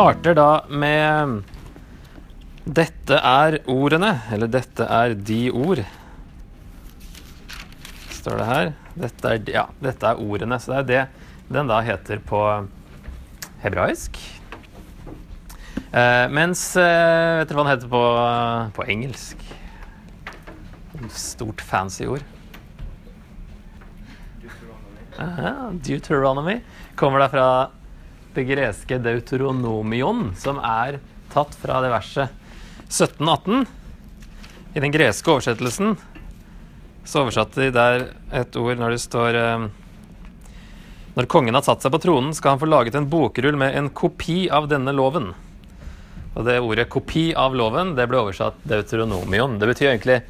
starter da med Dette er ordene, eller dette er de ord. Står det her. Dette er, ja, dette er ordene. Så det er det den da heter på hebraisk. Eh, mens eh, Vet dere hva den heter på, på engelsk? Stort fancy ord. Aha, Deuteronomy kommer da fra det greske deuteronomion, som er tatt fra det verset 1718. I den greske oversettelsen så oversatte de der et ord når det står eh, Når kongen har satt seg på tronen, skal han få laget en bokrull med en kopi av denne loven. Og det ordet 'kopi av loven' det ble oversatt deuteronomion. Det betyr egentlig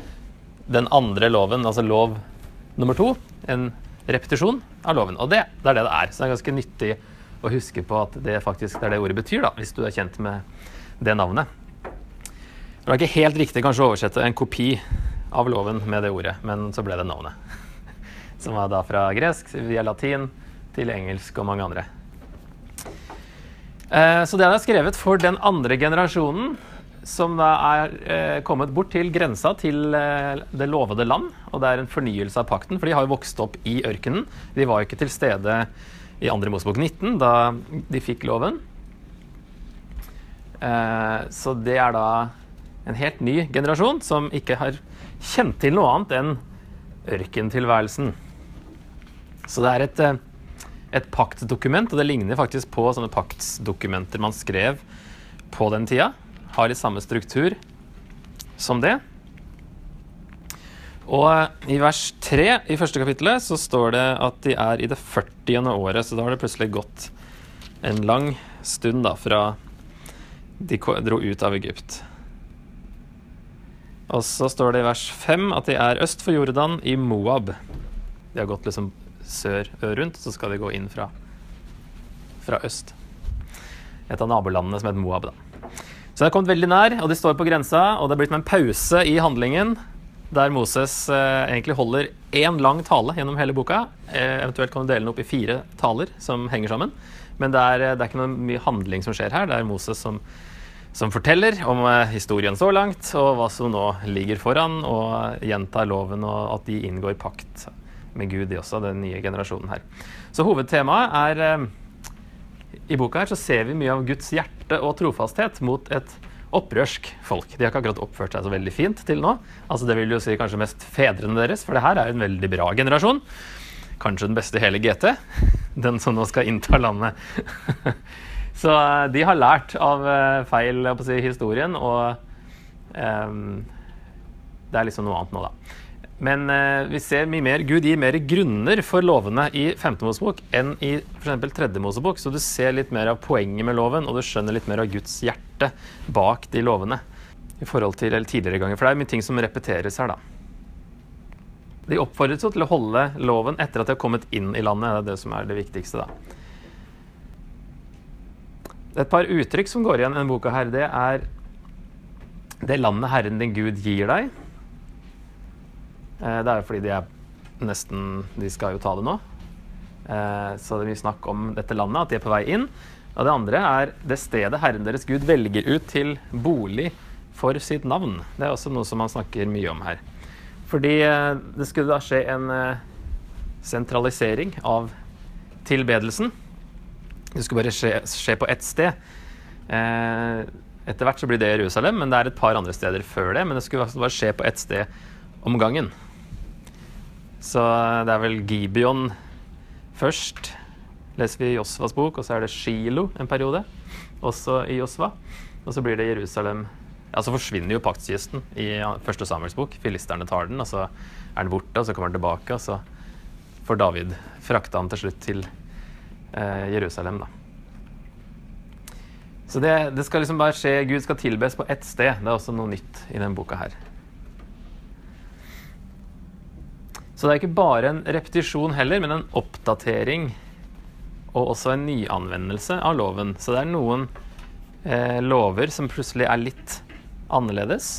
den andre loven, altså lov nummer to. En repetisjon av loven. Og det, det er det det er. Så det er ganske nyttig å huske på at det faktisk er det ordet betyr, da, hvis du er kjent med det navnet. Det var ikke helt riktig kanskje å oversette en kopi av loven med det ordet, men så ble det navnet. Som var da fra gresk via latin til engelsk og mange andre. Eh, Så det er skrevet for den andre generasjonen som er eh, kommet bort til grensa til eh, det lovede land. Og det er en fornyelse av pakten, for de har jo vokst opp i ørkenen. De var jo ikke til stede i 2. Mosebok 19 da de fikk loven. Eh, Så det er da en helt ny generasjon som ikke har kjent til noe annet enn ørkentilværelsen. Så det er et, eh, et paktdokument, og det ligner faktisk på sånne paktsdokumenter man skrev på den tida. Har litt samme struktur som det. Og eh, i vers 3 i første kapittelet så står det at de er i det 40. året, så da har det plutselig gått en lang stund da fra de dro ut av Egypt. Og så står det i vers 5 at de er øst for Jordan i Moab. De har gått liksom sør rundt, så skal de gå inn fra, fra øst. Et av nabolandene som heter Moab. da. Så de har kommet veldig nær, og de står på grensa, og det er blitt med en pause i handlingen der Moses eh, egentlig holder én lang tale gjennom hele boka. Eh, eventuelt kan du dele den opp i fire taler som henger sammen. Men det er, eh, det er ikke noe mye handling som skjer her. Det er Moses som, som forteller om historien så langt, og hva som nå ligger foran, og gjentar loven, og at de inngår pakt med Gud, de også, den nye generasjonen her. Så hovedtemaet er I boka her så ser vi mye av Guds hjerte og trofasthet mot et opprørsk folk. De har ikke akkurat oppført seg så veldig fint til nå. Altså Det vil jo si kanskje mest fedrene deres, for det her er en veldig bra generasjon. Kanskje den beste i hele GT. Den som nå skal innta landet. Så eh, de har lært av eh, feil å si, historien, og um, det er liksom noe annet nå, da. Men eh, vi ser mye mer Gud gir mer grunner for lovene i 5. Mosebok enn i f.eks. 3. Mosebok. Så du ser litt mer av poenget med loven, og du skjønner litt mer av Guds hjerte bak de lovene. I forhold til eller tidligere ganger. For det er mye ting som repeteres her, da. De oppfordres jo til å holde loven etter at de har kommet inn i landet. Det er det som er det viktigste, da. Et par uttrykk som går igjen i denne boka, her, det er det landet Herren din Gud gir deg. Eh, Det er jo fordi de er nesten De skal jo ta det nå. Eh, Så det er mye snakk om dette landet, at de er på vei inn. Og det andre er det stedet Herren deres Gud velger ut til bolig for sitt navn. Det er også noe som man snakker mye om her. Fordi eh, det skulle da skje en sentralisering av tilbedelsen. Det skulle bare skje, skje på ett sted. Etter hvert så blir det Jerusalem, men det er et par andre steder før det. Men det skulle altså bare skje på ett sted om gangen. Så eh, det er vel Gibeon først, leser vi Josvas bok, og så er det Shilo en periode, også i Josva. Og så blir det Jerusalem Ja, så forsvinner jo paktskisten i første Samuels bok. Filisterne tar den, og så er den borte, og så kommer den tilbake, og så får David frakta han til slutt til eh, Jerusalem, da. Så det, det skal liksom bare skje Gud skal tilbes på ett sted. Det er også noe nytt i denne boka her. Så det er ikke bare en repetisjon heller, men en oppdatering og også en nyanvendelse av loven. Så det er noen eh, lover som plutselig er litt annerledes.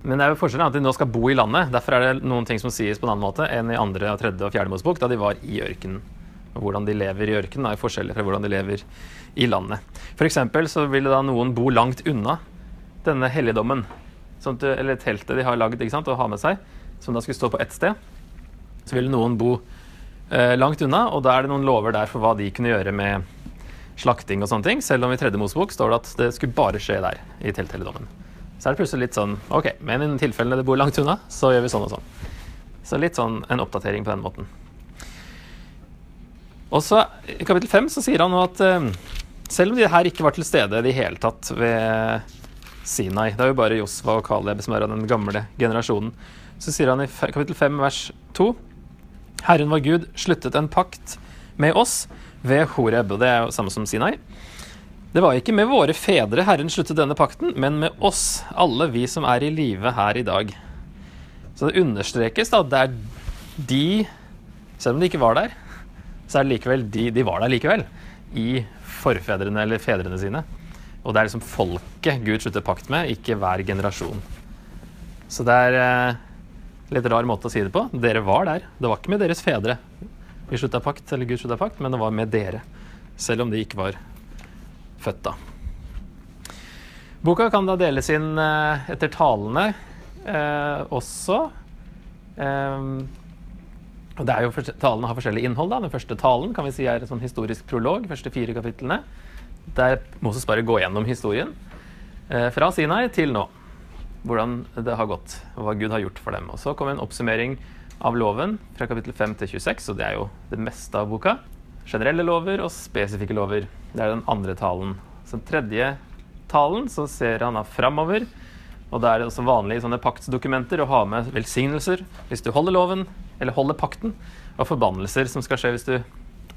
Men det er jo forskjellen at de nå skal bo i landet. Derfor er det noen ting som sies på en annen måte enn i andre, tredje og fjerde Mosebok, da de var i ørkenen Og hvordan de lever i ørkenen er forskjellig fra hvordan de lever i landet. F.eks. så vil da noen bo langt unna denne helligdommen, sånn eller teltet de har lagd og har med seg, som da skulle stå på ett sted. Så ville noen bo eh, langt unna, og da er det noen lover der for hva de kunne gjøre med slakting og sånne ting, selv om i tredje Mosebok står det at det skulle bare skje der, i telthelligdommen. Så er det plutselig litt sånn OK, men i tilfellene det bor langt unna, så gjør vi sånn og sånn. Så litt sånn en oppdatering på den måten. Og så I kapittel fem så sier han nå at eh, selv om de her ikke var til stede i det hele tatt ved Sinai, det er jo bare Josva og Kaleb som er av den gamle generasjonen, så sier han i kapittel 5 vers 2 Herren vår Gud sluttet en pakt med oss ved Horeb, og det er jo samme som Sinai. Det var ikke med våre fedre Herren sluttet denne pakten, men med oss, alle vi som er i live her i dag. Så det understrekes da det er de, selv om de ikke var der, så er det likevel de, de var der likevel. I forfedrene eller fedrene sine. Og det er liksom folket Gud slutter pakt med, ikke hver generasjon. Så det er eh, litt rar måte å si det på. Dere var der. Det var ikke med deres fedre i slutta pakt, eller Guds slutta pakt, men det var med dere. Selv om de ikke var født da. Boka kan da deles inn eh, etter talene eh, også. Eh, jo, Talene har forskjellig innhold. da. Den første talen kan vi si er en sånn historisk prolog, første fire kapitlene, der Moses bare går gjennom historien eh, fra Sinai til nå. Hvordan det har gått, og hva Gud har gjort for dem. Og Så kommer en oppsummering av loven fra kapittel 5 til 26, og det er jo det meste av boka. Generelle lover og spesifikke lover. Det er den andre talen. Så den tredje talen så ser han da framover. Og da er det også vanlig i sånne paktsdokumenter å ha med velsignelser hvis du holder loven, eller holder pakten, og forbannelser som skal skje hvis du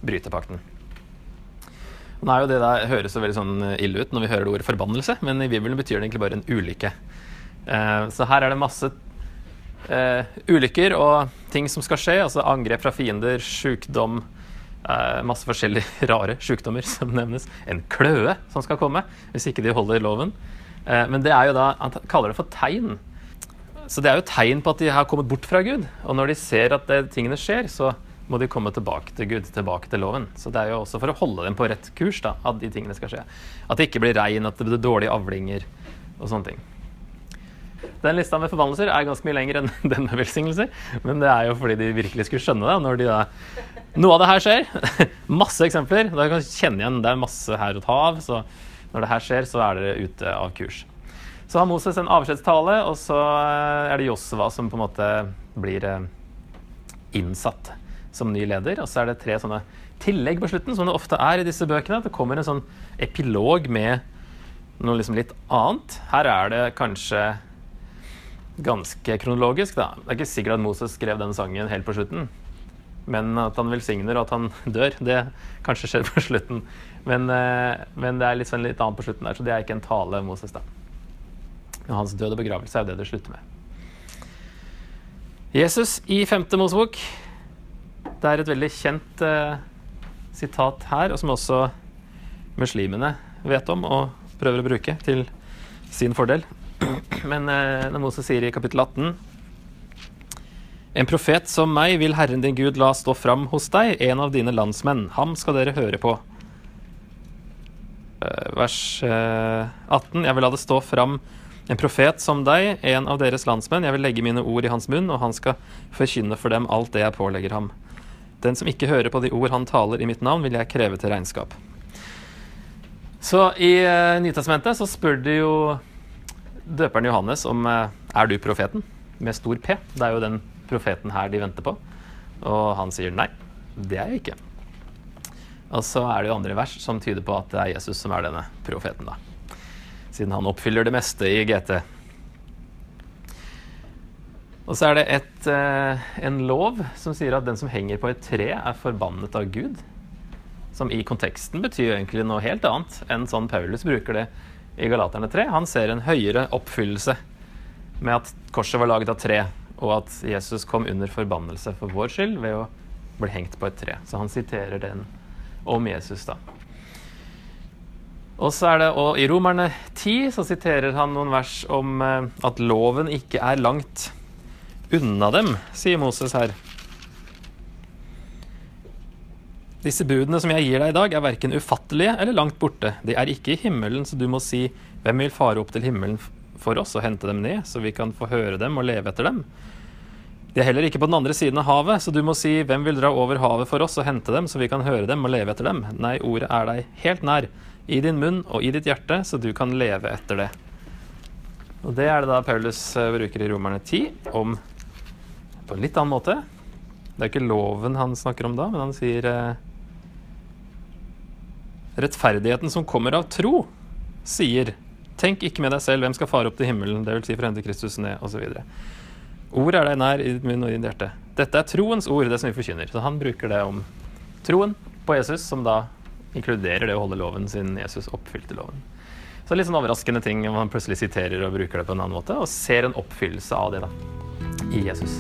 bryter pakten. Nå er jo det der høres så veldig sånn ille ut når vi hører det ordet forbannelse, men i Bibelen betyr det egentlig bare en ulykke. Eh, så her er det masse eh, ulykker og ting som skal skje, altså angrep fra fiender, sjukdom, eh, masse forskjellige rare sjukdommer som nevnes. En kløe som skal komme hvis ikke de holder loven. men det er jo da, Han kaller det for tegn. Så det er jo tegn på at de har kommet bort fra Gud. Og når de ser at det, tingene skjer, så må de komme tilbake til Gud, tilbake til loven. Så det er jo også for å holde dem på rett kurs da, at de tingene skal skje. At det ikke blir regn, at det blir dårlige avlinger og sånne ting. Den lista med forbannelser er ganske mye lenger enn den med velsignelser. Men det er jo fordi de virkelig skulle skjønne det. Når de da, noe av det her skjer. masse eksempler. Da kan kjenne igjen det er masse her å ta av. Så når det her skjer, så er dere ute av kurs. Så har Moses en avskjedstale, og så eh, er det Josva som på en måte blir eh, innsatt som ny leder. Og så er det tre sånne tillegg på slutten, som det ofte er i disse bøkene. Det kommer en sånn epilog med noe liksom litt annet. Her er det kanskje ganske kronologisk, da. Det er ikke sikkert at Moses skrev den sangen helt på slutten. Men at han velsigner og at han dør, det kanskje skjer på slutten. Men, eh, men det er litt, sånn litt annet på slutten der, så det er ikke en tale Moses, da. Men hans død og begravelse er jo det det slutter med. Jesus i femte Mosebok. Det er et veldig kjent eh, sitat her, og som også muslimene vet om og prøver å bruke til sin fordel. Men eh, når Moses sier i kapittel 18 En profet som meg vil Herren din Gud la stå fram hos deg, en av dine landsmenn. Ham skal dere høre på. Eh, vers eh, 18. Jeg vil la det stå fram en profet som deg, en av deres landsmenn, jeg vil legge mine ord i hans munn, og han skal forkynne for dem alt det jeg pålegger ham. Den som ikke hører på de ord han taler i mitt navn, vil jeg kreve til regnskap. Så i Nytestamentet så spør de jo døperen Johannes om uh, er du profeten, med stor P. Det er jo den profeten her de venter på. Og han sier nei, det er jeg ikke. Og så er det jo andre vers som tyder på at det er Jesus som er denne profeten, da siden han oppfyller det meste i GT. Og så er det et, eh, en lov som sier at den som henger på et tre, er forbannet av Gud. Som i konteksten betyr egentlig noe helt annet enn sånn Paulus bruker det i Galaterne 3. Han ser en høyere oppfyllelse med at korset var laget av tre, og at Jesus kom under forbannelse for vår skyld ved å bli hengt på et tre. Så han siterer den om Jesus, da. Og så er det, og I Romerne 10 så siterer han noen vers om eh, at loven ikke er langt unna dem, sier Moses her. Disse budene som jeg gir deg i dag, er verken ufattelige eller langt borte. De er ikke i himmelen, så du må si, hvem vil fare opp til himmelen for oss og hente dem ned, så vi kan få høre dem og leve etter dem? De er heller ikke på den andre siden av havet, så du må si, hvem vil dra over havet for oss og hente dem, så vi kan høre dem og leve etter dem? Nei, ordet er deg helt nær, i din munn og i ditt hjerte, så du kan leve etter det. Og det er det da Paulus eh, bruker i Romerne 10, om på en litt annen måte. Det er ikke loven han snakker om da, men han sier eh, Rettferdigheten som kommer av tro, sier Tenk ikke med deg selv hvem skal fare opp til himmelen, det vil si for å hente Kristus ned, osv. Ord er deg nær i munn og i hjerte. Dette er troens ord, det som vi forkynner. Så han bruker det om troen på Jesus, som da inkluderer det å holde loven siden Jesus oppfylte loven. Så litt sånn overraskende ting om han plutselig siterer og bruker det på en annen måte, og ser en oppfyllelse av det da, i Jesus.